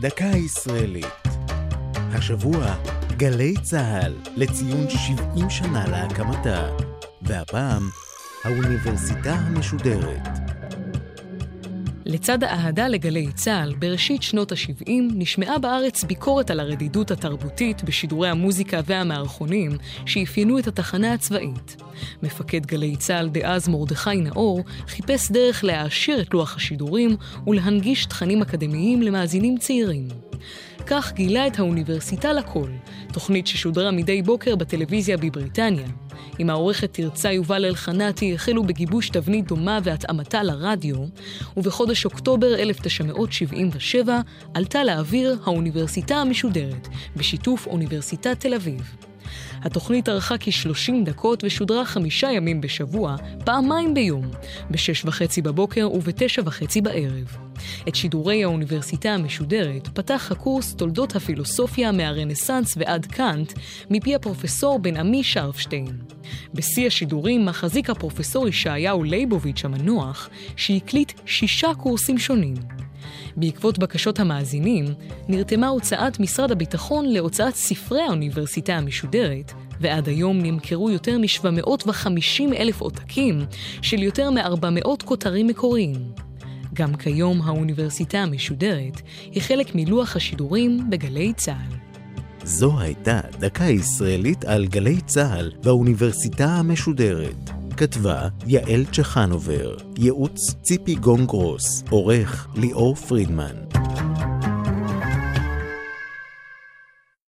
דקה ישראלית. השבוע, גלי צה"ל, לציון 70 שנה להקמתה. והפעם, האוניברסיטה המשודרת. לצד האהדה לגלי צה"ל, בראשית שנות ה-70 נשמעה בארץ ביקורת על הרדידות התרבותית בשידורי המוזיקה והמערכונים שאפיינו את התחנה הצבאית. מפקד גלי צה"ל דאז מרדכי נאור חיפש דרך להעשיר את לוח השידורים ולהנגיש תכנים אקדמיים למאזינים צעירים. כך גילה את האוניברסיטה לכל, תוכנית ששודרה מדי בוקר בטלוויזיה בבריטניה. עם העורכת תרצה יובל אלחנתי החלו בגיבוש תבנית דומה והתאמתה לרדיו, ובחודש אוקטובר 1977 עלתה לאוויר האוניברסיטה המשודרת, בשיתוף אוניברסיטת תל אביב. התוכנית ארכה כ-30 דקות ושודרה חמישה ימים בשבוע, פעמיים ביום, ב-6 וחצי בבוקר וב-9 וחצי בערב. את שידורי האוניברסיטה המשודרת פתח הקורס תולדות הפילוסופיה מהרנסאנס ועד קאנט מפי הפרופסור בן עמי שרפשטיין. בשיא השידורים מחזיק הפרופסור ישעיהו ליבוביץ' המנוח, שהקליט שישה קורסים שונים. בעקבות בקשות המאזינים, נרתמה הוצאת משרד הביטחון להוצאת ספרי האוניברסיטה המשודרת, ועד היום נמכרו יותר מ-750 אלף עותקים של יותר מ-400 כותרים מקוריים. גם כיום האוניברסיטה המשודרת היא חלק מלוח השידורים בגלי צה"ל. זו הייתה דקה ישראלית על גלי צה"ל והאוניברסיטה המשודרת. כתבה יעל צ'חנובר, ייעוץ ציפי גונגרוס, עורך ליאור פרידמן.